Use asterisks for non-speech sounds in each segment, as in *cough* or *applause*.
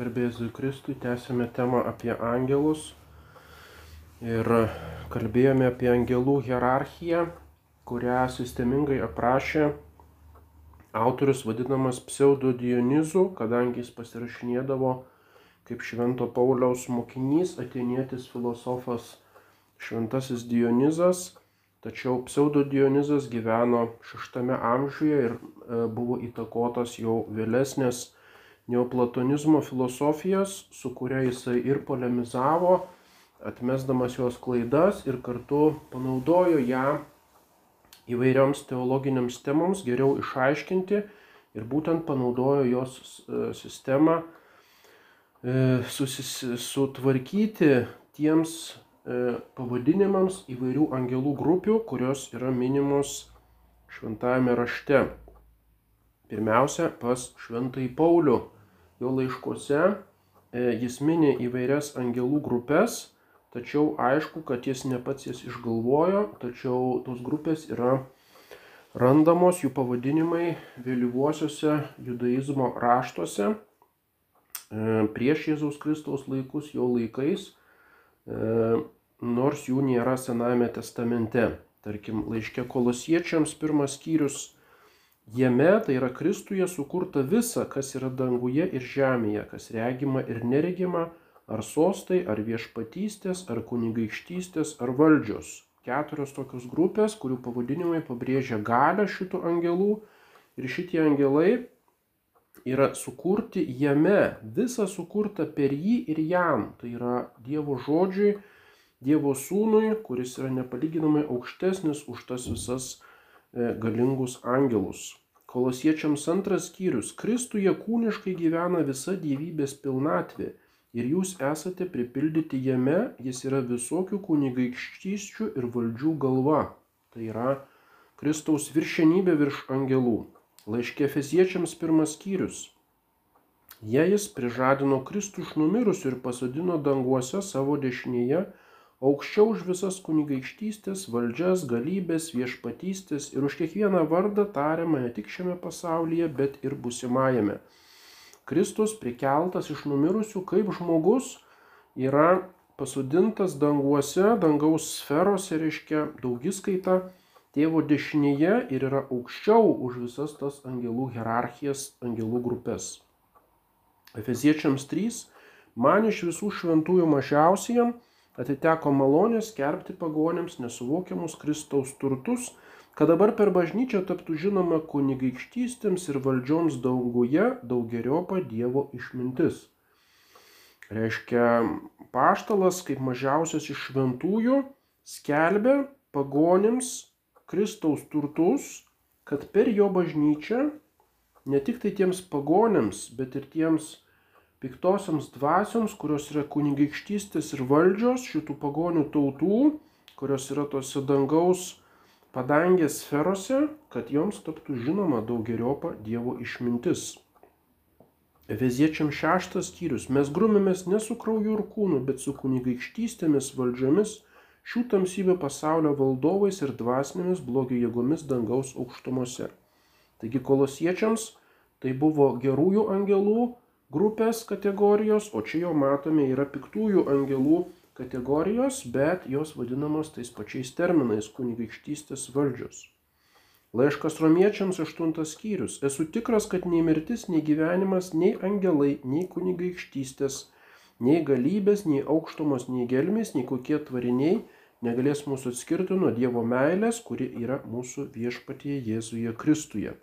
Garbėsiu Kristui, tęsėme temą apie angelus ir kalbėjome apie angelų hierarchiją, kurią sistemingai aprašė autorius vadinamas pseudo Dionizu, kadangi jis pasirašinėdavo kaip Švento Pauliaus mokinys, atėnietis filosofas Šventasis Dionizas, tačiau pseudo Dionizas gyveno šeštame amžiuje ir e, buvo įtakotas jau vėlesnės neoplatonizmo filosofijos, su kuria jisai ir polemizavo, atmesdamas jos klaidas ir kartu panaudojo ją įvairioms teologiniams temoms geriau išaiškinti ir būtent panaudojo jos e, sistemą e, sutvarkyti tiems e, pavadinimams įvairių angelų grupių, kurios yra minimos šventajame rašte. Pirmiausia, pas šventąjį Paulių jo laiškuose e, jis mini įvairias angelų grupės, tačiau aišku, kad jis ne pats jas išgalvojo, tačiau tos grupės yra randamos jų pavadinimai vėlyvuosiuose judaizmo raštuose e, prieš Jėzaus Kristaus laikus, jo laikais, e, nors jų nėra Senajame testamente. Tarkim, laiške kolosiečiams pirmas skyrius Jame, tai yra Kristuje, sukurta visa, kas yra danguje ir žemėje, kas regima ir neregima, ar sostai, ar viešpatystės, ar kunigaikštystės, ar valdžios. Keturios tokios grupės, kurių pavadinimai pabrėžia galę šitų angelų ir šitie angelai yra sukurti jame, visa sukurta per jį ir jam. Tai yra Dievo žodžiui, Dievo sūnui, kuris yra nepalyginamai aukštesnis už tas visas e, galingus angelus. Kolosiečiams antras skyrius. Kristuje kūniškai gyvena visa gyvybės pilnatvė ir jūs esate pripildyti jame, jis yra visokių kunigaikštysčių ir valdžių galva. Tai yra Kristaus viršenybė virš angelų. Laiškė Feziečiams pirmas skyrius. Jei jis prižadino Kristų iš numirusių ir pasodino danguose savo dešinėje, aukščiau už visas kunigaikštystės, valdžias, galybės, viešpatystės ir už kiekvieną vardą tariamą ne tik šiame pasaulyje, bet ir busimajame. Kristus prikeltas iš numirusių kaip žmogus yra pasodintas danguose, dangaus sferose, reiškia daugiskaita tėvo dešinėje ir yra aukščiau už visas tas angelų hierarchijas, angelų grupės. Efeziečiams 3. Man iš visų šventųjų mažiausiam atiteko malonė skelbti pagonėms nesuvokiamus Kristaus turtus, kad dabar per bažnyčią taptų žinoma kunigaikštystėms ir valdžioms dauguje daugeriopa Dievo išmintis. Reiškia, paštalas kaip mažiausias iš šventųjų skelbia pagonėms Kristaus turtus, kad per jo bažnyčią ne tik tai tiems pagonėms, bet ir tiems piktosioms dvasioms, kurios yra kunigaikštystės ir valdžios šitų pagonių tautų, kurios yra tose dangaus padangės sferose, kad joms taptų žinoma daugeriopa Dievo išmintis. Efeziečiam šeštas skyrius. Mes grumėmės ne su krauju ir kūnu, bet su kunigaikštystėmis valdžiomis, šių tamsybių pasaulio valdovais ir dvasinėmis blogio jėgomis dangaus aukštumose. Taigi kolosiečiams tai buvo gerųjų angelų grupės kategorijos, o čia jau matome yra piktųjų angelų kategorijos, bet jos vadinamos tais pačiais terminais - kunigaikštystės valdžios. Laiškas romiečiams 8 skyrius. Esu tikras, kad nei mirtis, nei gyvenimas, nei angelai, nei kunigaikštystės, nei galybės, nei aukštumos, nei gelmės, nei kokie tvariniai negalės mūsų atskirti nuo Dievo meilės, kuri yra mūsų viešpatyje Jėzuje Kristuje.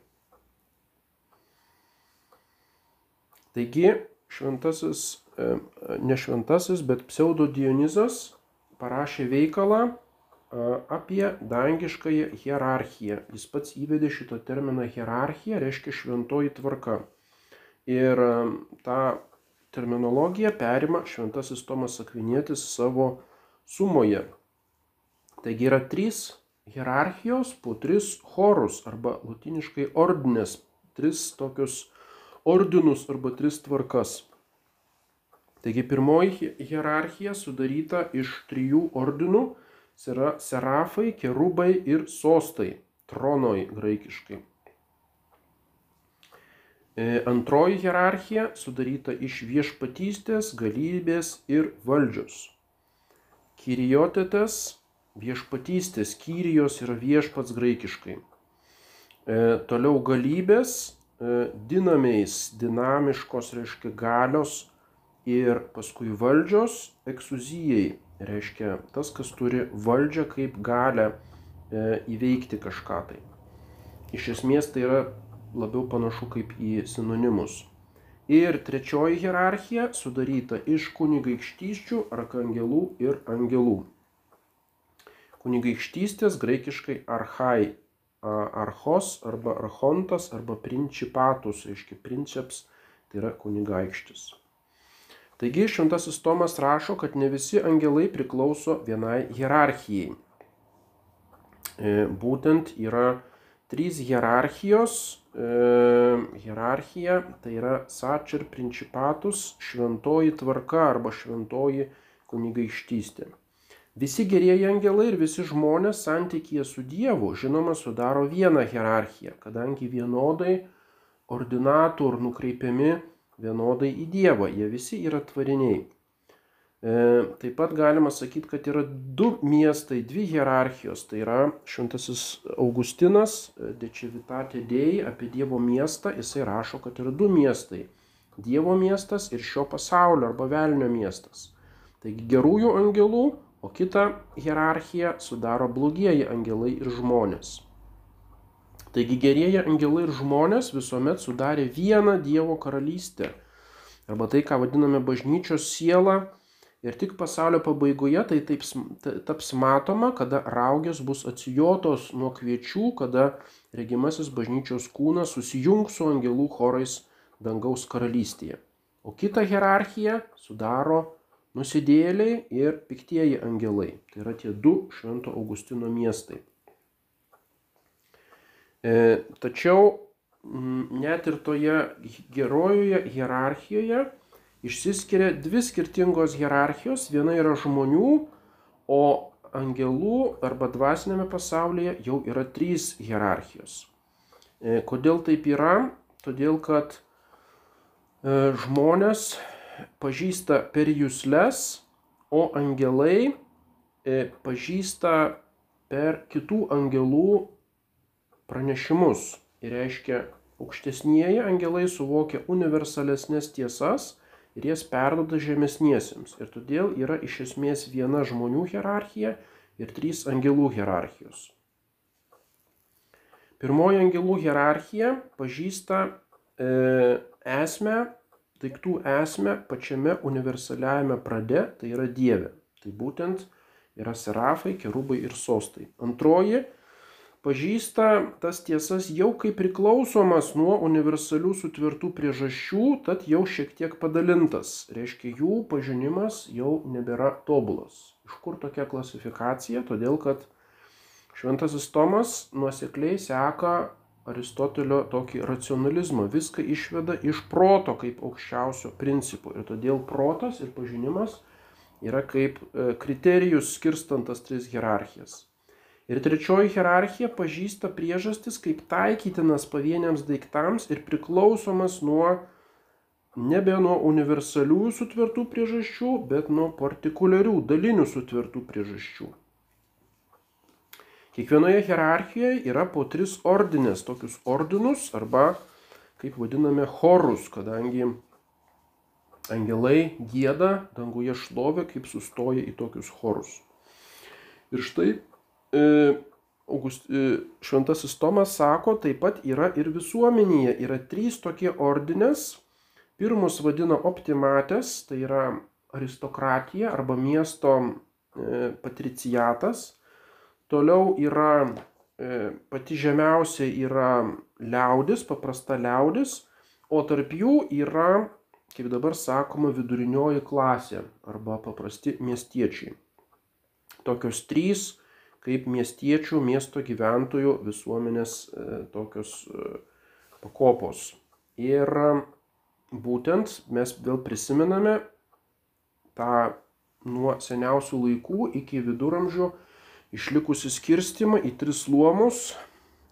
Taigi šventasis, e, ne šventasis, bet pseudo Dionizas parašė veikalą e, apie dangiškąją hierarchiją. Jis pats įvedė šitą terminą hierarchija, reiškia šventoji tvarka. Ir e, tą terminologiją perima šventasis Tomas Akvinėtis savo sumoje. Taigi yra trys hierarchijos po tris chorus arba latiniškai ordinės, tris tokius ordinus arba tris tvarkas. Taigi pirmoji hierarchija sudaryta iš trijų ordinų - yra serafai, kerubai ir sostai, tronoj graikiškai. E, antroji hierarchija sudaryta iš viešpatystės, galybės ir valdžios. Kyrijotetas viešpatystės, kyrijos yra viešpats graikiškai. E, toliau galybės, e, dinamiais, dinamiškos, reiškia galios ir paskui valdžios, eksuzijai, reiškia tas, kas turi valdžią kaip galę e, įveikti kažką tai. Iš esmės tai yra labiau panašu kaip į sinonimus. Ir trečioji hierarchija sudaryta iš kunigaikštyščių, arkangelų ir angelų. Kunigaikštystės graikiškai archai, archos arba archontas arba principatus, reiškia princeps, tai yra kunigaikštis. Taigi šventasis Tomas rašo, kad ne visi angelai priklauso vienai hierarchijai. E, būtent yra trys hierarchijos. E, hierarchija tai yra sačer principatus, šventoji tvarka arba šventoji kunigaikštystė. Visi gerieji angelai ir visi žmonės santykėje su Dievu, žinoma, sudaro vieną hierarchiją, kadangi vienodai ordinatų ir nukreipiami vienodai į Dievą, jie visi yra tvariniai. E, taip pat galima sakyti, kad yra du miestai, dvi hierarchijos. Tai yra Šventasis Augustinas, e, Dečivitatė Dėjai apie Dievo miestą, jisai rašo, kad yra du miestai. Dievo miestas ir šio pasaulio arba velnio miestas. Taigi gerųjų angelų, o kitą hierarchiją sudaro blogieji angelai ir žmonės. Taigi gerieji angelai ir žmonės visuomet sudarė vieną Dievo karalystę. Arba tai, ką vadiname bažnyčios siela Ir tik pasaulio pabaigoje tai taip taps matoma, kada raugės bus atsijotos nuo kviečių, kada regimasis bažnyčios kūnas susijungs su angelų chorais dangaus karalystėje. O kitą hierarchiją sudaro nusidėliai ir piktieji angelai. Tai yra tie du Švento Augustino miestai. E, tačiau net ir toje gerojoje hierarchijoje išsiskiria dvi skirtingos hierarchijos. Viena yra žmonių, o angelų arba dvasinėme pasaulyje jau yra trys hierarchijos. E, kodėl taip yra? Todėl, kad e, žmonės pažįsta per jūsles, o angelai e, pažįsta per kitų angelų pranešimus. Ir reiškia, aukštesnieji angelai suvokia universalesnės tiesas, ir jas perdoda žemesniesiems. Ir todėl yra iš esmės viena žmonių hierarchija ir trys angelų hierarchijos. Pirmoji angelų hierarchija pažįsta e, esmę, daiktų esmę pačiame universaliajame prade, tai yra Dieve. Tai būtent yra serafai, kerubai ir sostai. Antroji pažįsta tas tiesas jau kaip priklausomas nuo universalių sutvirtų priežasčių, tad jau šiek tiek padalintas. Reiškia, jų pažinimas jau nebėra tobulas. Iš kur tokia klasifikacija? Todėl, kad Šventasis Tomas nuosekliai seka Aristotelio tokį racionalizmą, viską išveda iš proto kaip aukščiausio principo. Ir todėl protas ir pažinimas yra kaip e, kriterijus skirstantas tris hierarchijas. Ir trečioji hierarchija pažįsta priežastis kaip taikytinas pavieniams daiktams ir priklausomas nuo nebe nuo universalių sutvirtų priežasčių, bet nuo partikuliarių dalinių sutvirtų priežasčių. Kiekvienoje hierarchijoje yra po tris ordinės, tokius ordinus arba, kaip vadiname, chorus, kadangi angelai gėda danguje šlovė, kaip sustoja į tokius chorus. Ir štai E, August, e, Šventasis Tomas sako, taip pat yra ir visuomenėje. Yra trys tokie ordinės. Pirmus vadina optimatės, tai yra aristokratija arba miesto e, patricijatas. Toliau yra pati žemiausia yra liaudis, paprasta liaudis, o tarp jų yra, kaip dabar sakoma, vidurinioji klasė arba paprasti miestiečiai. Tokios trys kaip miestiečių, miesto gyventojų visuomenės e, tokios e, pakopos. Ir būtent mes vėl prisimename tą nuo seniausių laikų iki viduramžių išlikusi skirstimą į tris luomus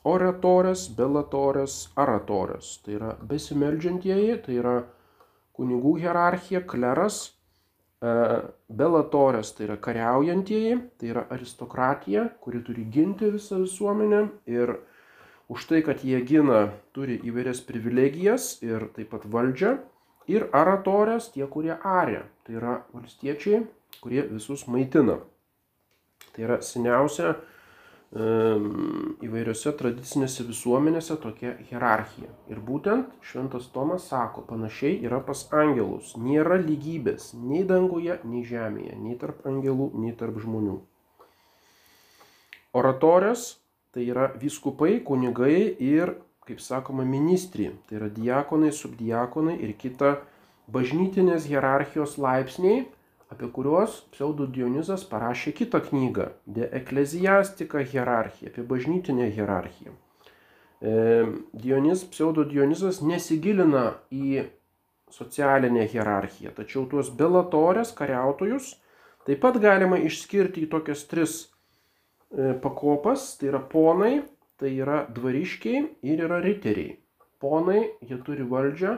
oratores, belatores, aratores. Tai yra besimeldžiantieji, tai yra kunigų hierarchija, kleras, e, belatores, tai yra kariaujantieji, tai yra aristokratija, kuri turi ginti visą visuomenę ir už tai, kad jie gina, turi įvairias privilegijas ir taip pat valdžią. Ir aratorės, tie, kurie arė, tai yra valstiečiai, kurie visus maitina. Tai yra seniausia įvairiose tradicinėse visuomenėse tokia hierarchija. Ir būtent Šventas Tomas sako, panašiai yra pas angelus. Nėra lygybės nei danguje, nei žemėje, nei tarp angelų, nei tarp žmonių. Oratorės tai yra viskupai, kunigai ir, kaip sakoma, ministri. Tai yra diakonai, subdiakonai ir kita bažnytinės hierarchijos laipsniai apie kuriuos pseudo Dionizas parašė kitą knygą De Ecclesiastica hierarchija, apie bažnytinę hierarchiją. E, Dionys, pseudo Dionizas nesigilina į socialinę hierarchiją, tačiau tuos belatorės kariautojus taip pat galima išskirti į tokias tris e, pakopas, tai yra ponai, tai yra dvariškiai ir yra riteriai. Ponai, jie turi valdžią,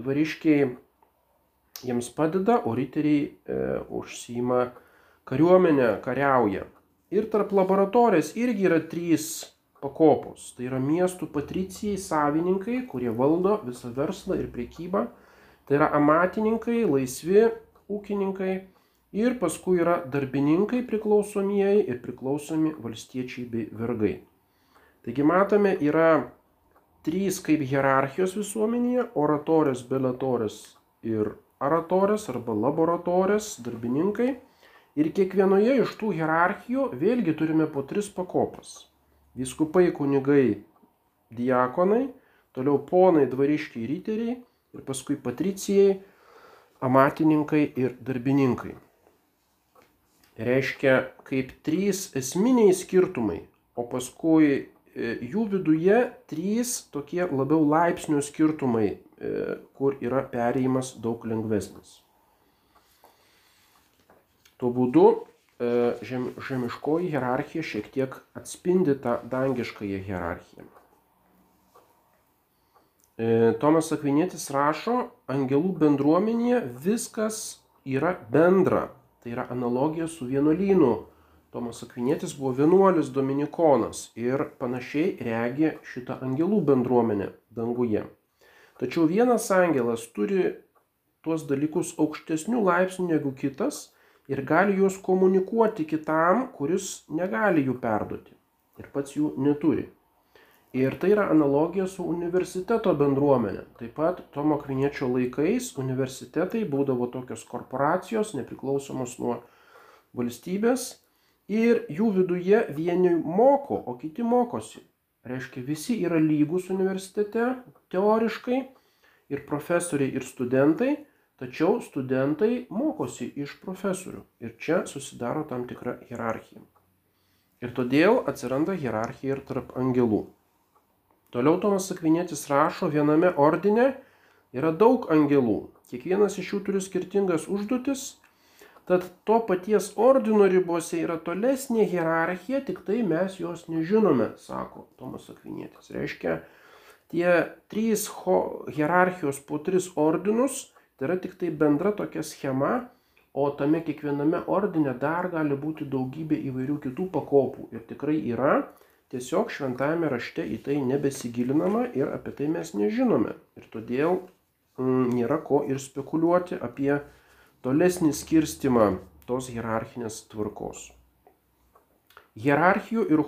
dvariškiai jiems padeda, o riteriai e, užsima kariuomenę, kariauja. Ir tarp laboratorijos irgi yra trys pakopos. Tai yra miestų patricijai, savininkai, kurie valdo visą verslą ir priekybą. Tai yra amatininkai, laisvi ūkininkai. Ir paskui yra darbininkai priklausomieji ir priklausomi valstiečiai bei vergai. Taigi matome, yra trys kaip hierarchijos visuomenėje - oratorės, belatorės ir aratorės arba laboratorės darbininkai. Ir kiekvienoje iš tų hierarchijų vėlgi turime po tris pakopas. Viskupai, kunigai, diakonai, toliau ponai, dvariškiai, riteriai ir paskui patricijai, amatininkai ir darbininkai. Reiškia kaip trys esminiai skirtumai, o paskui e, jų viduje trys tokie labiau laipsnių skirtumai kur yra perėjimas daug lengvesnis. Tuo būdu e, žem, žemiškoji hierarchija šiek tiek atspindi tą dangiškąją hierarchiją. E, Tomas Akvinėtis rašo, angelų bendruomenėje viskas yra bendra. Tai yra analogija su vienuolynu. Tomas Akvinėtis buvo vienuolis dominikonas ir panašiai regi šitą angelų bendruomenę danguje. Tačiau vienas angelas turi tuos dalykus aukštesnių laipsnių negu kitas ir gali juos komunikuoti kitam, kuris negali jų perduoti ir pats jų neturi. Ir tai yra analogija su universiteto bendruomenė. Taip pat Tomo Kviniečio laikais universitetai būdavo tokios korporacijos, nepriklausomos nuo valstybės ir jų viduje vieni moko, o kiti mokosi. Reiškia, visi yra lygus universitete, teoriškai, ir profesoriai, ir studentai, tačiau studentai mokosi iš profesorių. Ir čia susidaro tam tikra hierarchija. Ir todėl atsiranda hierarchija ir tarp angelų. Toliau Tomas Akvinėtis rašo, viename ordine yra daug angelų. Kiekvienas iš jų turi skirtingas užduotis, Tad to paties ordino ribose yra tolesnė hierarchija, tik tai mes jos nežinome, sako Tomas Akvinėtis. Reiškia, tie trys hierarchijos po tris ordinus, tai yra tik tai bendra tokia schema, o tame kiekviename ordine dar gali būti daugybė įvairių kitų pakopų. Ir tikrai yra, tiesiog šventajame rašte į tai nebesigilinama ir apie tai mes nežinome. Ir todėl mm, nėra ko ir spekuliuoti apie tolesnį skirstimą tos hierarchinės tvarkos. Hierarchijų ir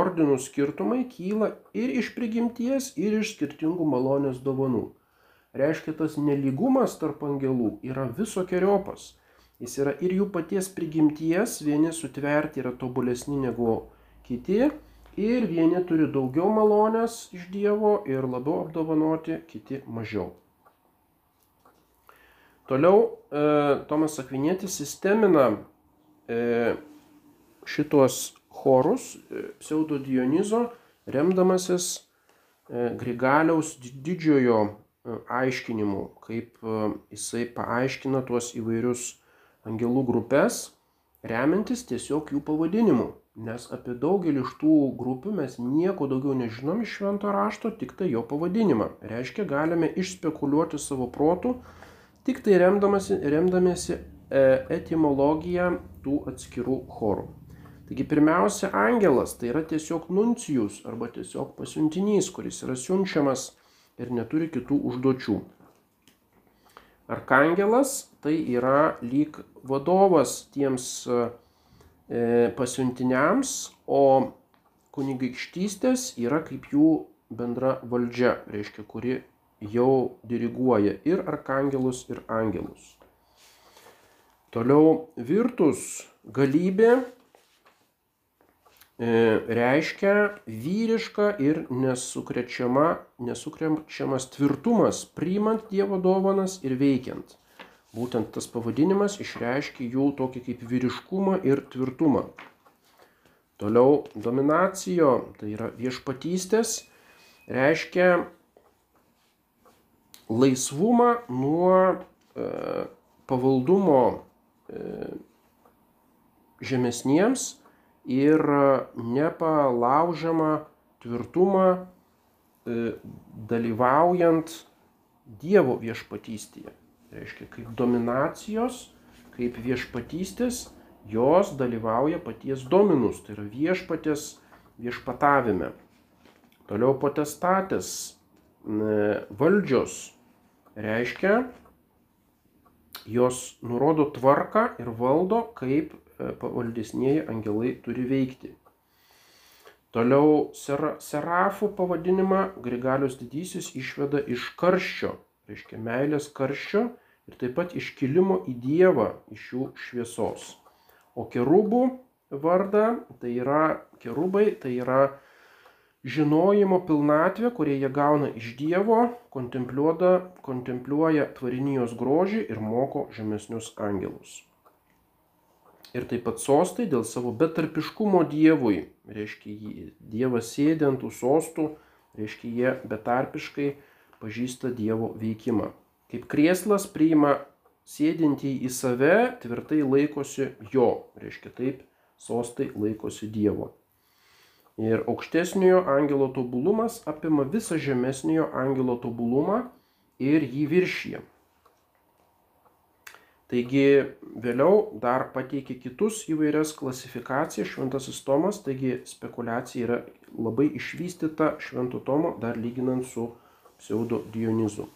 ordinų skirtumai kyla ir iš prigimties, ir iš skirtingų malonės dovanų. Reiškia, tas neligumas tarp angelų yra visokiojopas. Jis yra ir jų paties prigimties, vieni sutverti yra tobulesni negu kiti, ir vieni turi daugiau malonės iš Dievo ir labiau apdovanoti, kiti mažiau. Toliau e, Tomas Akvinėtis sistemina e, šitos chorus e, pseudo Dionizo, remdamasis Grigaliaus didžiojo aiškinimu, kaip jisai paaiškina tuos įvairius angelų grupės, remiantis tiesiog jų pavadinimu. nes apie daugelį iš tų grupių mes nieko daugiau nežinom iš švento rašto, tik tai jo pavadinimą. Reiškia, galime išspekuliuoti savo protų, tik tai remdamėsi e, etimologiją tų atskirų chorų. Taigi pirmiausia, angelas tai yra tiesiog nuncijus arba tiesiog pasiuntinys, kuris yra siunčiamas ir neturi kitų užduočių. Arkangelas tai yra lyg vadovas tiems e, pasiuntiniams, o kunigaikštystės yra kaip jų bendra valdžia, reiškia, kuri jau diriguoja ir arkangelus, ir angelus. Toliau virtus galybė E, reiškia vyriška ir nesukrečiama, nesukrečiamas tvirtumas, priimant Dievo dovanas ir veikiant. Būtent tas pavadinimas išreiškia jų tokį kaip vyriškumą ir tvirtumą. Toliau dominacijo, tai yra viešpatystės, reiškia laisvumą nuo e, pavaldumo e, žemesniems ir nepalaužiamą tvirtumą e, dalyvaujant Dievo viešpatystėje. Tai reiškia, kaip dominacijos, kaip viešpatystės, jos dalyvauja paties dominus, tai yra viešpatės viešpatavime. Toliau potestatės valdžios reiškia, jos nurodo tvarką ir valdo, kaip E, pavaldesnieji angelai turi veikti. Toliau ser, serafų pavadinimą Grigalius didysis išveda iš karščio, reiškia meilės karščio ir taip pat iškilimo į Dievą iš jų šviesos. O kerubų vardą, tai yra kerubai, tai yra žinojimo pilnatvė, kurie jie gauna iš Dievo, kontempliuoja tvarinijos grožį ir moko žemesnius angelus ir taip pat sostai dėl savo betarpiškumo Dievui. Reiškia, Dievas sėdė ant tų sostų, reiškia, jie betarpiškai pažįsta Dievo veikimą. Kaip krieslas priima sėdintį į save, tvirtai laikosi jo. Reiškia, taip sostai laikosi Dievo. Ir aukštesniojo angelo tobulumas apima visą žemesniojo angelo tobulumą ir jį viršyje. Taigi vėliau dar pateikė kitus įvairias klasifikacijas šventasis Tomas, taigi spekulacija yra labai išvystyta švento Tomo dar lyginant su pseudo Dionizu.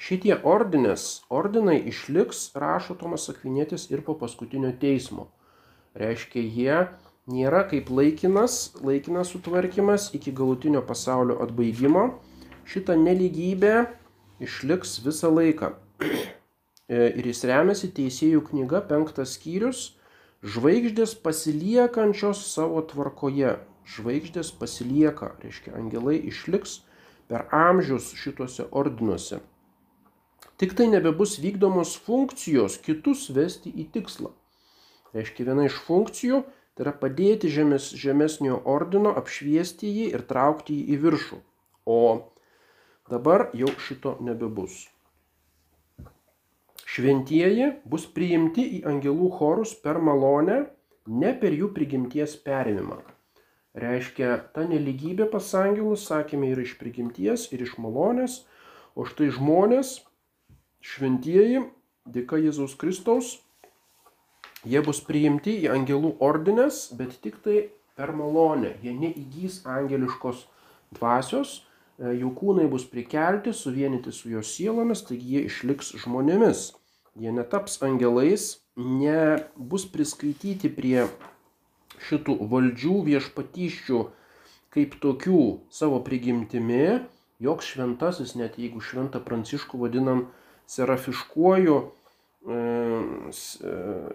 Šitie ordinės, ordinai išliks, rašo Tomas Akvinėtis ir po paskutinio teismo. Reiškia, jie nėra kaip laikinas, laikinas sutvarkymas iki galutinio pasaulio atbaigimo. Šita neligybė išliks visą laiką. *clears throat* E, ir jis remiasi Teisėjų knyga, penktas skyrius, žvaigždės pasiliekančios savo tvarkoje. Žvaigždės pasilieka, reiškia, angelai išliks per amžius šituose ordinuose. Tik tai nebebus vykdomos funkcijos kitus vesti į tikslą. Reiškia, viena iš funkcijų tai yra padėti žemės, žemesnio ordino, apšviesti jį ir traukti jį į viršų. O dabar jau šito nebebus. Šventieji bus priimti į angelų chorus per malonę, ne per jų prigimties perimimą. Reiškia, ta neligybė pas angelus, sakėme, yra iš prigimties ir iš malonės, o štai žmonės, šventieji, dėka Jėzaus Kristaus, jie bus priimti į angelų ordinės, bet tik tai per malonę. Jie neįgys angeliškos dvasios, jų kūnai bus prikelti, suvienyti su jo sielomis, taigi jie išliks žmonėmis jie netaps angelais, nebus priskaityti prie šitų valdžių viešpatyščių kaip tokių savo prigimtimi, joks šventasis, net jeigu šventą pranciškų vadinam serafiškuoju, e, e,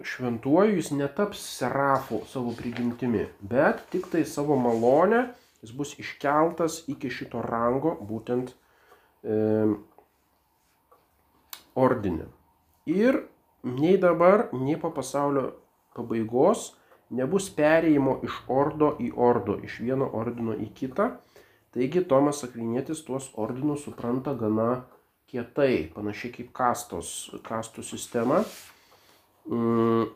šventuoju, jis netaps serafu savo prigimtimi, bet tik tai savo malonę jis bus iškeltas iki šito rango, būtent e, ordinė. Ir nei dabar, nei po pasaulio pabaigos nebus perėjimo iš ordo į ordo, iš vieno ordino į kitą. Taigi Tomas Akvinėtis tuos ordinus supranta gana kietai, panašiai kaip kastos, kastų sistema. Mm.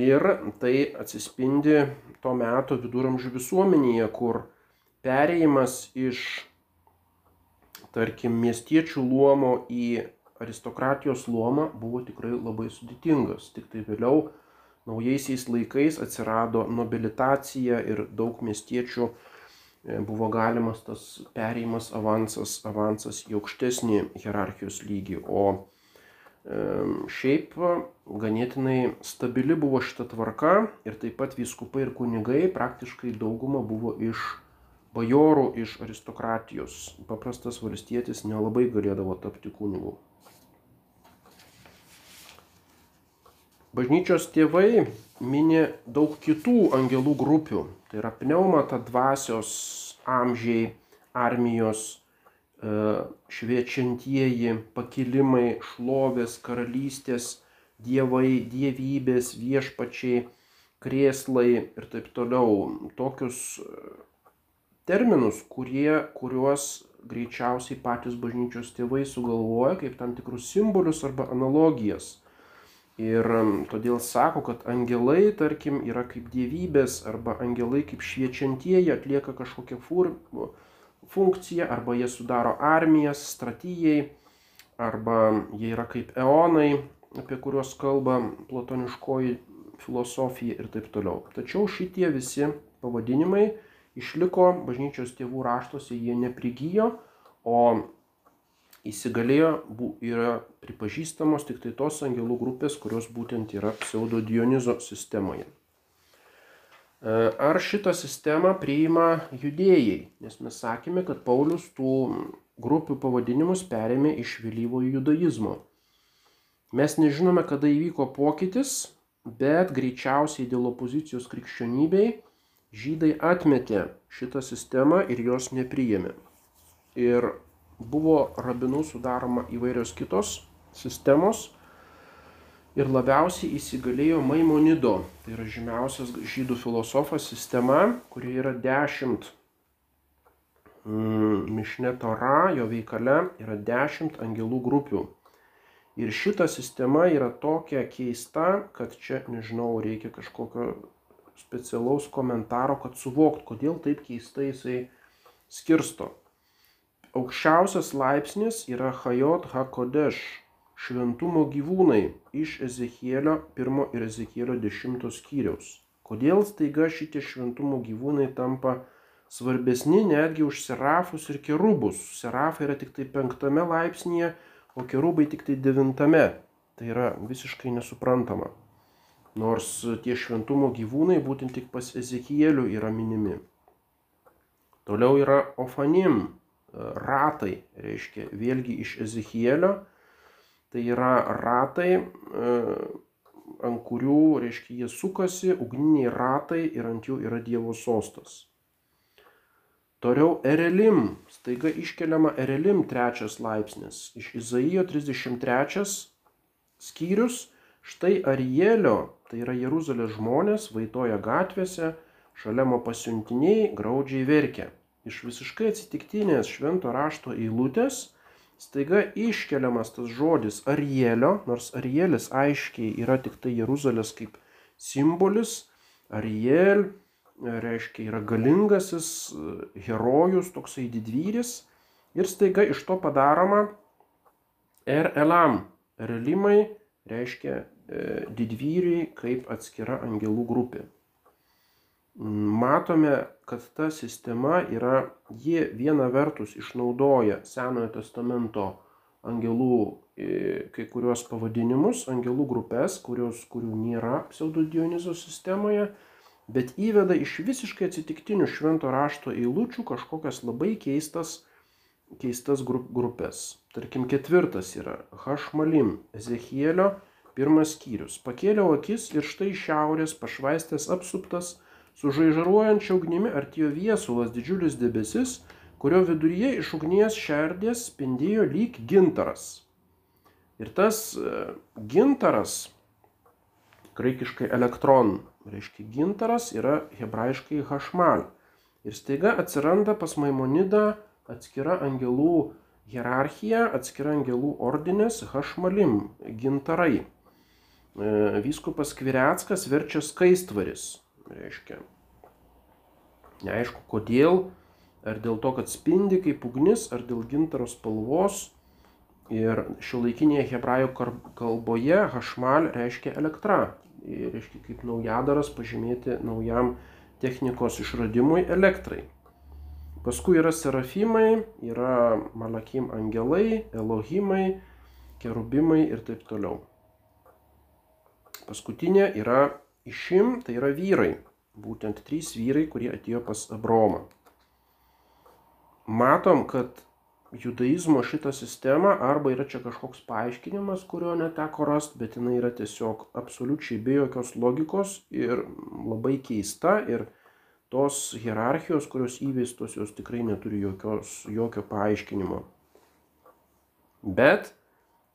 Ir tai atsispindi to meto viduramžių visuomenėje, kur perėjimas iš, tarkim, miestiečių luomo į aristokratijos luomą buvo tikrai labai sudėtingas. Tik tai vėliau naujaisiais laikais atsirado nobilitacija ir daug miestiečių e, buvo galimas tas perėjimas avansas, avansas į aukštesnį hierarchijos lygį. O šiaip ganėtinai stabili buvo šita tvarka ir taip pat vyskupai ir kunigai praktiškai dauguma buvo iš bajorų, iš aristokratijos. Paprastas valstietis nelabai galėdavo tapti kunigu. Bažnyčios tėvai mini daug kitų angelų grupių. Tai yra pneumata dvasios amžiai, armijos, e, šviečiantieji, pakilimai, šlovės, karalystės, dievai, dievybės, viešpačiai, krėslai ir taip toliau. Tokius e, terminus, kurie, kuriuos greičiausiai patys bažnyčios tėvai sugalvoja kaip tam tikrus simbolius arba analogijas Ir todėl sako, kad angelai, tarkim, yra kaip dievybės arba angelai kaip šviečiantieji atlieka kažkokią funkciją arba jie sudaro armijas, strategijai arba jie yra kaip eonai, apie kuriuos kalba platoniškoji filosofija ir taip toliau. Tačiau šitie visi pavadinimai išliko bažnyčios tėvų raštuose, jie neprigijo, o įsigalėjo yra pripažįstamos tik tai tos angelų grupės, kurios būtent yra pseudo Dionizo sistemoje. E, ar šitą sistemą priima judėjai? Nes mes sakėme, kad Paulius tų grupių pavadinimus perėmė iš vėlyvojo judaizmo. Mes nežinome, kada įvyko pokytis, bet greičiausiai dėl opozicijos krikščionybei žydai atmetė šitą sistemą ir jos nepriėmė. Ir buvo rabinų sudaroma įvairios kitos sistemos ir labiausiai įsigalėjo Maimonido, tai yra žymiausias žydų filosofas sistema, kuri yra dešimt mm, Mišne Tora, jo veikale yra dešimt angelų grupių. Ir šita sistema yra tokia keista, kad čia, nežinau, reikia kažkokio specialaus komentaro, kad suvokt, kodėl taip keistai jisai skirsto aukščiausias laipsnis yra Chajot HaKodesh - šventumo gyvūnai iš Ezekielio 1 ir Ezekielio 10 skyriaus. Kodėl staiga šitie šventumo gyvūnai tampa svarbesni netgi už serafus ir kerubus? Serafai yra tik tai penktame laipsnėje, o kerubai tik tai devintame. Tai yra visiškai nesuprantama. Nors tie šventumo gyvūnai būtent tik pas Ezekielių yra minimi. Toliau yra Ofanim, ratai, reiškia, vėlgi iš Ezechielio, tai yra ratai, e, ant kurių, reiškia, jie sukasi, ugniniai ratai ir ant jų yra Dievo sostas. Toliau Erelim, staiga iškeliama Erelim trečias laipsnis. Iš Izaijo 33 skyrius, štai Arielio, tai yra Jeruzalės žmonės, vaitoja gatvėse, šalia pasiuntiniai graudžiai verkia iš visiškai atsitiktinės švento rašto eilutės staiga iškeliamas tas žodis Arielio, nors Arielis aiškiai yra tik tai Jeruzalės kaip simbolis. Ariel reiškia yra galingasis herojus, toksai didvyris. Ir staiga iš to padaroma Er Elam. Erelimai reiškia e, didvyriai kaip atskira angelų grupė matome, kad ta sistema yra, ji viena vertus išnaudoja Senojo testamento angelų e, kai kuriuos pavadinimus, angelų grupės, kurios, kurių nėra pseudodionizo sistemoje, bet įveda iš visiškai atsitiktinių švento rašto eilučių kažkokias labai keistas, keistas grupės. Tarkim, ketvirtas yra Hašmalim, Ezechielio pirmas skyrius. Pakėliau akis ir štai šiaurės pašvaistės apsuptas, Su žaižaruojančia ugnimi artėjo viesulas didžiulis debesis, kurio viduryje iš ugnies šerdės spindėjo lyg gintaras. Ir tas e, gintaras, graikiškai elektron, reiškia gintaras, yra hebrajiškai hašmal. Ir staiga atsiranda pas Maimonidą atskira angelų hierarchija, atskira angelų ordinės hašmalim, gintarai. e, vyskupas Kviriackas verčia skaistvaris. Reiškia. Neaišku kodėl, ar dėl to, kad spindi kaip ugnis, ar dėl gintaro spalvos. Ir šiuolaikinėje hebrajų kalboje hašmal reiškia elektra. Ir reiškia kaip naujadaras pažymėti naujam technikos išradimui elektrai. Paskui yra serafimai, yra malakim angelai, elohimai, kerubimai ir taip toliau. Paskutinė yra išim, tai yra vyrai. Būtent trys vyrai, kurie atėjo pas Abromą. Matom, kad judaizmo šitą sistemą arba yra čia kažkoks paaiškinimas, kurio neteko rasti, bet jinai yra tiesiog absoliučiai be jokios logikos ir labai keista ir tos hierarchijos, kurios įveistos, jos tikrai neturi jokios, jokio paaiškinimo. Bet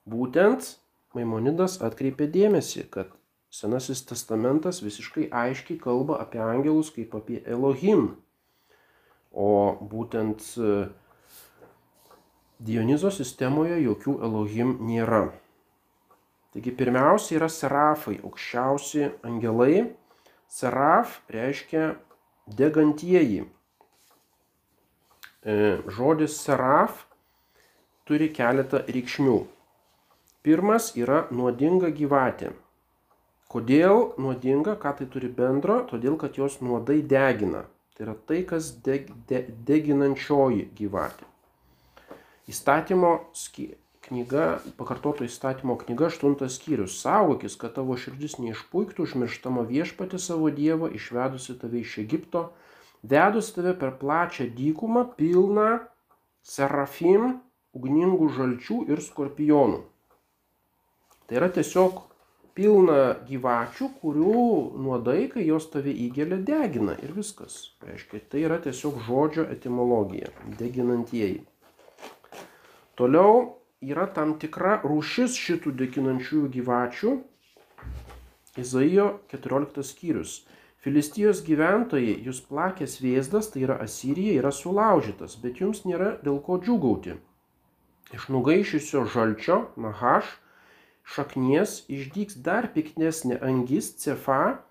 būtent Maimonidas atkreipė dėmesį, kad Senasis testamentas visiškai aiškiai kalba apie angelus kaip apie Elohim. O būtent e, Dionizo sistemoje jokių Elohim nėra. Taigi pirmiausia yra serafai, aukščiausi angelai. Seraf reiškia degantieji. E, žodis seraf turi keletą reikšmių. Pirmas yra nuodinga gyvatė. Kodėl nuodinga, ką tai turi bendro? Todėl, kad jos nuodai degina. Tai yra tai, kas deg, de, deginančioji gyvatė. Įstatymo knyga, pakartoto įstatymo knyga, 8 skyrius. Saugokis, kad tavo širdis neišpuiktų, užmirštama viešpati savo Dievą, išvedusi tave iš Egipto, vedusi tave per plačią dykumą, pilną serafim, ugningų žalčių ir skorpionų. Tai yra tiesiog pilna gyvačių, kurių nuodai, kai jos tave įgelia, degina ir viskas. Reiškia, tai yra tiesiog žodžio etimologija - deginantieji. Toliau yra tam tikra rūšis šitų deginančiųjų gyvačių. Izaijo 14 skyrius. Filistijos gyventojai, jūs plakęs vėzdas, tai yra Asirija, yra sulaužytas, bet jums nėra dėl ko džiugauti. Iš nugaišusio žalčio, nahaš, šaknies išdyks dar piknesnė angis cefa,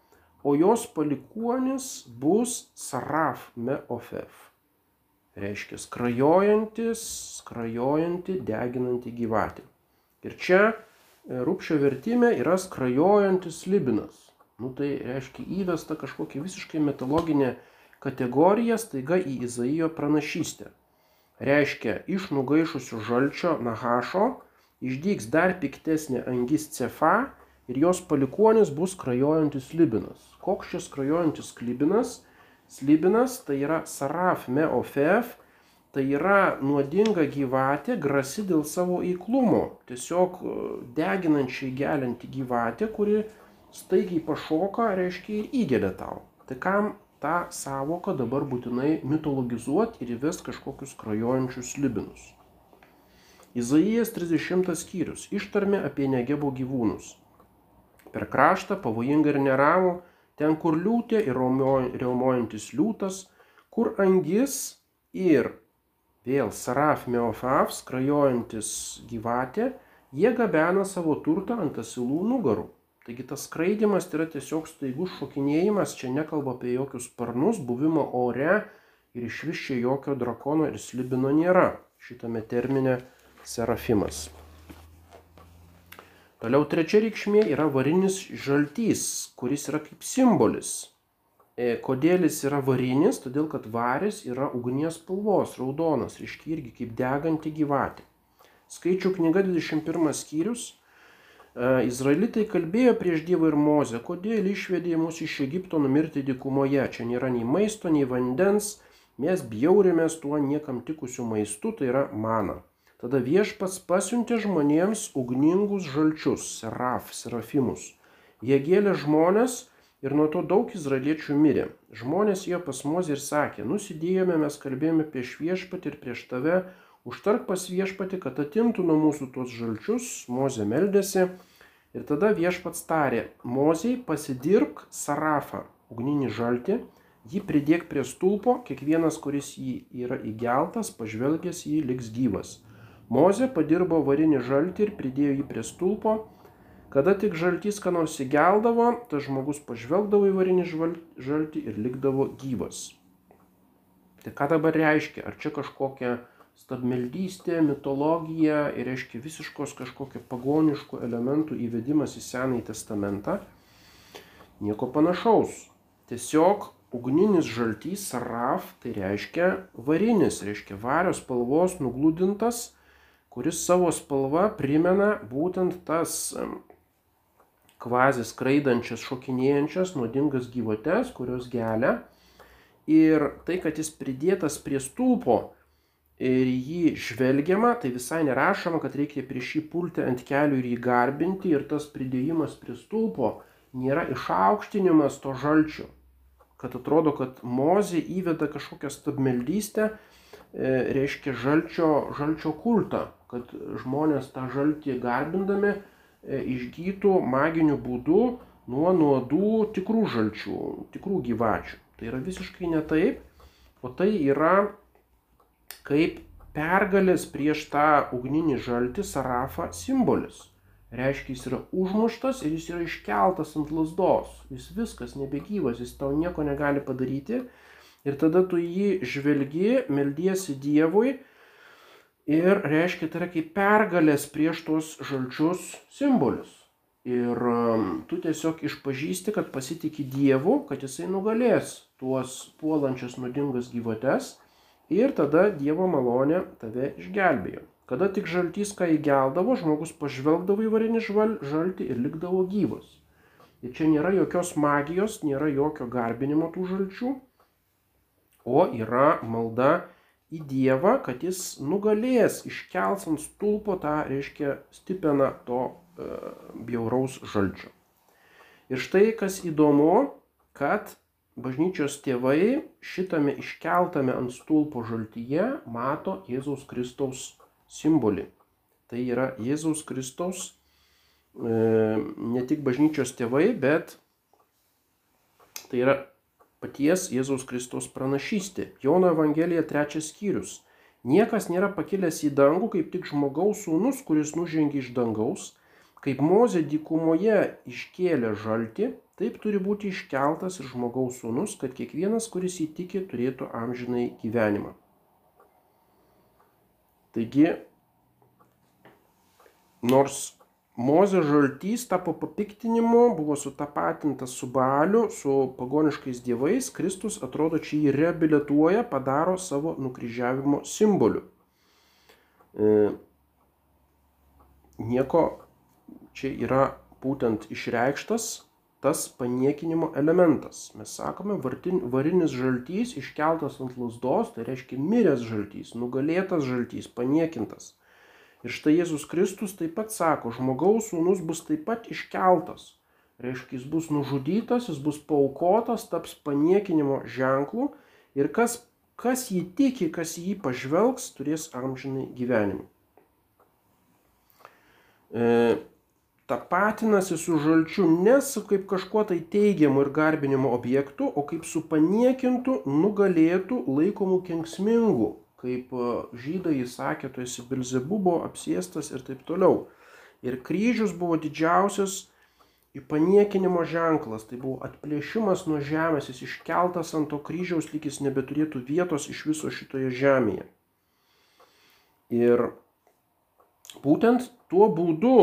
o jos palikuonis bus saraf meofef reiškia skrajojantis, skrajojanti, deginanti gyvatė. Ir čia e, rūpšio vertime yra skrajojantis libinas. Nu, tai reiškia įvesta kažkokia visiškai metaloginė kategorija staiga į Izaijo pranašystę. Reiškia, iš nugaišusių žalčio nahašo išdyks dar piktesnė angis cefa ir jos palikonis bus skrajojantis libinas. Koks šis skrajojantis libinas? Slibinas tai yra saraf meofef, tai yra nuodinga gyvatė, grasi dėl savo įklumo. Tiesiog e, deginančiai gelianti gyvatė, kuri staigiai pašoka, reiškia ir įgelia tau. Tai kam tą savoką dabar būtinai mitologizuoti ir įvest kažkokius krajojančius libinus. Izaijas 30 skyrius ištarmė apie negebo gyvūnus. Per kraštą pavojinga ir neramų ten kur liūtė ir riaumojantis liūtas, kur angis ir vėl saraf meofav skrajojantis gyvatė, jie gabena savo turtą ant asilų nugarų. Taigi tas skraidimas tai yra tiesiog staigus šokinėjimas, čia nekalba apie jokius sparnus, buvimą ore ir iš vis čia jokio drakono ir slibino nėra šitame termine serafimas. Toliau trečia reikšmė yra varinis žaltys, kuris yra kaip simbolis. E, kodėl jis yra varinis? Todėl, kad varis yra ugnies spalvos, raudonas, reiškia irgi kaip deganti gyvatė. Skaičių knyga 21 skyrius. E, Izraelitai kalbėjo prieš Dievą ir Mozę, kodėl išvedė mus iš Egipto numirti dykumoje. Čia nėra nei maisto, nei vandens, mes bjaurėmės tuo niekam tikusiu maistu, tai yra mana. Tada viešpats pasiuntė žmonėms ugningus žalčius, seraf, serafimus. Jie gėlė žmonės ir nuo to daug izraeliečių mirė. Žmonės jo pas mozį ir sakė, nusidėjome, mes kalbėjome prieš viešpatį ir prieš tave, užtark pas viešpatį, kad atimtų nuo mūsų tuos žalčius, mozė meldėsi. Ir tada viešpats tarė, moziai pasidirbk sarafą, ugninį žaltį, jį pridėk prie stulpo, kiekvienas, kuris jį yra įgeltas, pažvelgęs jį liks gyvas. Mozė padirbo varinį žaltį ir pridėjo jį prie stulpo, Kada tik žaltys ką nors įgeldavo, tas žmogus pažvelgdavo į varinį žaltį ir likdavo gyvas. Tai ką dabar reiškia? Ar čia kažkokia stabmeldystė, mitologija ir reiškia visiškos kažkokio pagoniškų elementų įvedimas į Senąjį testamentą? Nieko panašaus. Tiesiog ugninis žaltys saraf tai reiškia varinis, reiškia varios spalvos nugludintas, kuris savo spalva primena būtent tas kvazis skraidančias, šokinėjančias, nuodingas gyvates, kurios gelia. Ir tai, kad jis pridėtas prie stulpo ir jį žvelgiama, tai visai nerašoma, kad reikia prieš jį pulti ant kelių ir jį garbinti. Ir tas pridėjimas prie stulpo nėra išaukštinimas to žalčio. Kad atrodo, kad mozė įveda kažkokią stabmeldystę, e, reiškia žalčio, žalčio kultą, kad žmonės tą žaltį garbindami E, išgytų maginiu būdu nuo nuodų tikrų žalčių, tikrų gyvačių. Tai yra visiškai ne taip, o tai yra kaip pergalės prieš tą ugninį žaltį Sarafą simbolis. Reiškia, jis yra užmuštas ir jis yra iškeltas ant lasdos. Jis viskas nebegyvas, jis tau nieko negali padaryti. Ir tada tu jį žvelgi, meldiesi Dievui Ir reiškia, tai yra kaip pergalės prieš tuos žalčius simbolius. Ir um, tu tiesiog išpažįsti, kad pasitikė Dievu, kad jisai nugalės tuos puolančias nuodingas gyvates ir tada Dievo malonė tave išgelbėjo. Kada tik žaltys ką įgeldavo, žmogus pažvelgdavo į varinį žaltį ir likdavo gyvas. Ir čia nėra jokios magijos, nėra jokio garbinimo tų žalčių, o yra malda į Dievą, kad jis nugalės, iškels ant stulpo tą, reiškia, stipeną to e, bjauraus žalčio. Ir štai kas įdomu, kad bažnyčios tėvai šitame iškeltame ant stulpo žaltyje mato Jėzaus Kristaus simbolį. Tai yra Jėzaus Kristaus e, ne tik bažnyčios tėvai, bet tai yra paties Jėzaus Kristaus pranašystė. Jono Evangelija trečias skyrius. Niekas nėra pakilęs į dangų, kaip tik žmogaus sūnus, kuris nužengė iš dangaus, kaip Mozė dykumoje iškėlė žaltį, taip turi būti iškeltas ir žmogaus sūnus, kad kiekvienas, kuris įtikė, turėtų amžinai gyvenimą. Taigi, nors Mozė žaltys tapo papiktinimu, buvo sutapatintas su Baliu, su pagoniškais dievais, Kristus atrodo čia jį reabilituoja, padaro savo nukryžiavimo simboliu. E, nieko čia yra būtent išreikštas tas paniekinimo elementas. Mes sakome, vartin, varinis žaltys iškeltas ant lasdos, tai reiškia miręs žaltys, nugalėtas žaltys, paniekintas. Ir štai Jėzus Kristus taip pat sako, žmogaus sūnus bus taip pat iškeltas. Reiškia, jis bus nužudytas, jis bus paukotas, taps paniekinimo ženklu ir kas, kas jį tiki, kas jį pažvelgs, turės amžinai gyvenimą. E, tapatinasi su žalčiu ne su kaip kažkuo tai teigiamu ir garbinimo objektu, o kaip su paniekintu, nugalėtų, laikomų kenksmingu kaip e, žydai įsakė, tu esi Bilzebubo apsėstas ir taip toliau. Ir kryžius buvo didžiausias įpaniekinimo ženklas, tai buvo atplėšimas nuo žemės, jis iškeltas ant to kryžiaus, lyg jis nebeturėtų vietos iš viso šitoje žemėje. Ir būtent tuo būdu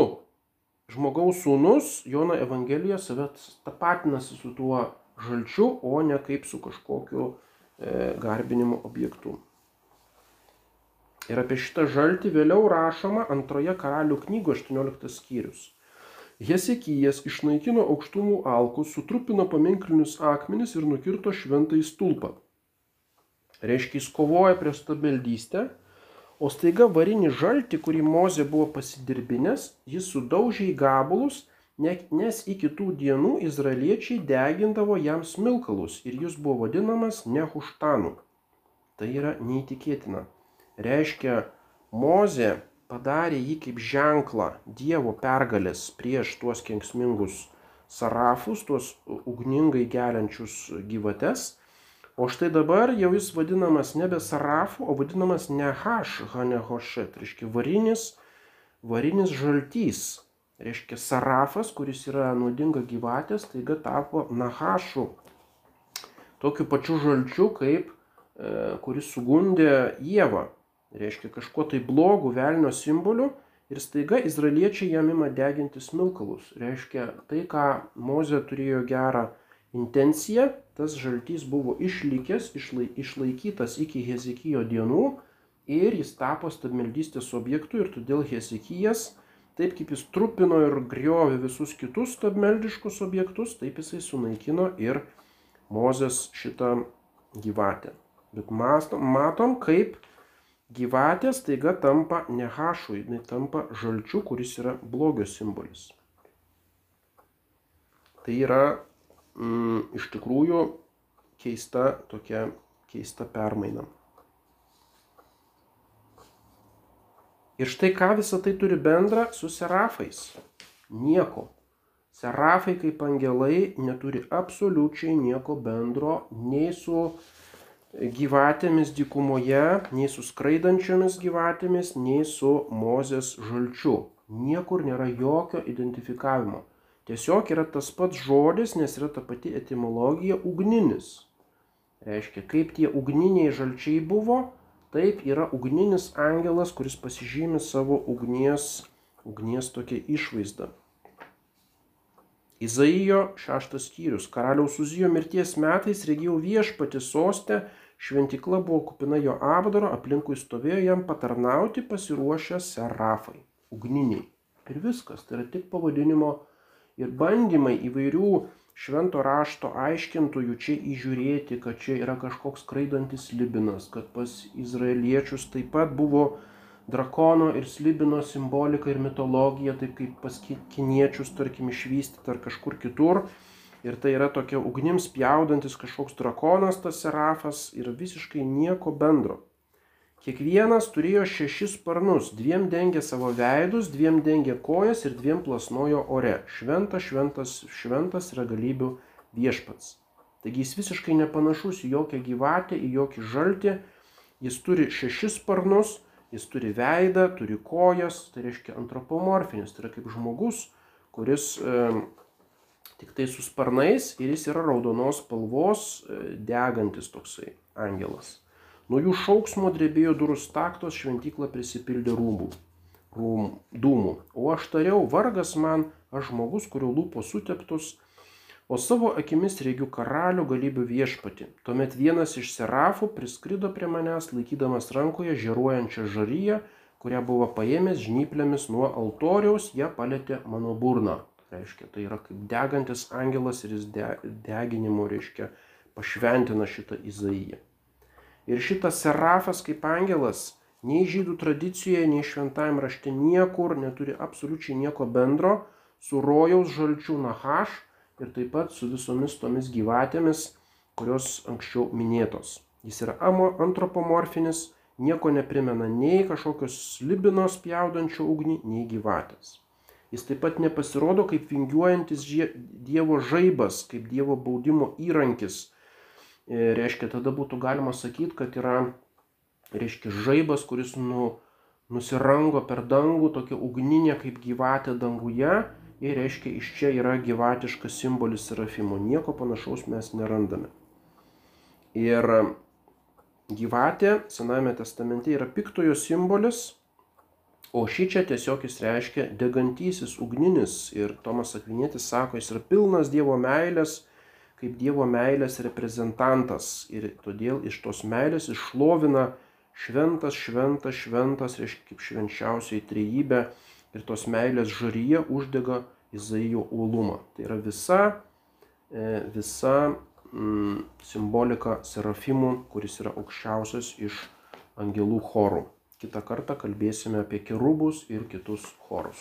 žmogaus sūnus, Jono Evangelija, save tapatinasi su tuo žalčiu, o ne kaip su kažkokiu e, garbinimo objektu. Ir apie šitą žaltį vėliau rašoma antroje karalių knygų 18 skyrius. Hesekijas išnaikino aukštumų alkus, sutrupino paminklinius akmenis ir nukirto šventąjį stulpą. Reiškia, jis kovoja prieš stabeldystę, o staiga varinį žaltį, kurį Mozė buvo pasidirbinės, jis sudaužė į gabalus, nes iki tų dienų izraeliečiai degindavo jam smilkalus ir jis buvo vadinamas nehuštanu. Tai yra neįtikėtina reiškia Mozė padarė jį kaip ženklą Dievo pergalės prieš tuos kenksmingus sarafus, tuos ugningai geliančius gyvates. O štai dabar jau jis vadinamas nebe sarafu, o vadinamas nehaš hanehoshet, reiškia varinis, varinis žaltys. reiškia Sarafas, kuris yra nuodinga gyvatė, staiga tapo Nahašu. Tokiu pačiu žalčiu, kaip e, kuris sugundė Jėvą. Reiškia kažkuo tai blogų velnio simboliu ir staiga izraeliečiai jam ima deginti smilkalus. Reiškia tai, ką Moze turėjo gerą intenciją, tas žaltys buvo išlikęs, išlaikytas iki Hezekijo dienų ir jis tapo stabmeldystės objektu ir todėl Hezekijas, taip kaip jis trupino ir griovė visus kitus stabmeldiškus objektus, taip jisai sunaikino ir Mozės šitą gyvatę. Bet matom kaip gyvatė staiga tampa ne hašui, jinai tampa žalčiu, kuris yra blogio simbolis. Tai yra mm, iš tikrųjų keista tokia keista permaina. Ir štai ką visą tai turi bendra su serafais. Nieko. Serafai kaip angelai neturi absoliučiai nieko bendro nei su gyvatėmis dykumoje, nei su skraidančiomis gyvatėmis, nei su Mozės žalčiu. Niekur nėra jokio identifikavimo. Tiesiog yra tas pats žodis, nes yra ta pati etimologija ugninis. Reiškia, kaip tie ugniniai žalčiai buvo, Taip yra ugninis angelas, kuris pasižymi savo ugnies, ugnies tokia išvaizda. Izaijo šeštas skyrius. Karaliaus Uzijo mirties metais regėjau viešpati sostę, šventikla buvo kupina jo apdaro, aplinkui stovėjo jam patarnauti pasiruošę serafai, ugniniai. Ir viskas, tai yra tik pavadinimo ir bandymai įvairių švento rašto aiškintojų čia įžiūrėti, kad čia yra kažkoks skraidantis libinas, kad pas izraeliečius taip pat buvo drakono ir slibino simbolika ir mitologija, taip kaip pas kiniečius, tarkim, išvystyti ar kažkur kitur. Ir tai yra tokia ugnims pjaudantis kažkoks drakonas, tas serafas ir visiškai nieko bendro. Kiekvienas turėjo šešis sparnus, dviem dengė savo veidus, dviem dengė kojas ir dviem plasnojo ore. Šventas, šventas, šventas yra galybių viešpats. Taigi jis visiškai nepanašus į jokią gyvatę, į jokį žaltį. Jis turi šešis sparnus, jis turi veidą, turi kojas, tai reiškia antropomorfinis, tai yra kaip žmogus, kuris e, tik tai su sparnais ir jis yra raudonos spalvos e, degantis toksai angelas. Nuo jų šauksmo drebėjo durų staktos, šventykla prisipildė rūmų, rūmų, dūmų. O aš tariau, vargas man, aš žmogus, kurio lūpos suteptus, o savo akimis reigiu karalių galybių viešpati. Tuomet vienas iš serafų priskrido prie manęs, laikydamas rankoje žeruojančią žaryją, kurią buvo paėmęs žnyplėmis nuo altoriaus, ją palėtė mano burną. Reiškia, tai yra kaip degantis angelas ir jis de, deginimo, reiškia, pašventina šitą Izaiją. Ir šitas serafas kaip angelas nei žydų tradicijoje, nei šventajame rašte niekur neturi absoliučiai nieko bendro su rojaus žalčių Nahaš ir taip pat su visomis tomis gyvatėmis, kurios anksčiau minėtos. Jis yra antropomorfinis, nieko neprimena nei kažkokios libinos pjaudančio ugnį, nei gyvatės. Jis taip pat nepasirodo kaip vingiuojantis Dievo žaibas, kaip Dievo baudimo įrankis, E, reiškia, tada būtų galima sakyti, kad yra, reiškia, žaibas, kuris nu, nusirango per dangų, tokia ugninė kaip gyvatė danguje. Ir reiškia, iš čia yra gyvatiškas simbolis serafimo. Nieko panašaus mes nerandame. Ir gyvatė Sename testamente yra piktojo simbolis, o šį čia tiesiog jis reiškia degantysis ugninis. Ir Tomas Akvinėtis sako, jis yra pilnas Dievo meilės kaip Dievo meilės reprezentantas ir todėl iš tos meilės išlovina šventas, šventas, šventas, reiškia kaip švenčiausiai trejybė ir tos meilės žaryje uždega Izaijo uolumą. Tai yra visa, e, visa mm, simbolika serafimų, kuris yra aukščiausias iš angelų chorų. Kita kartą kalbėsime apie kerubus ir kitus chorus.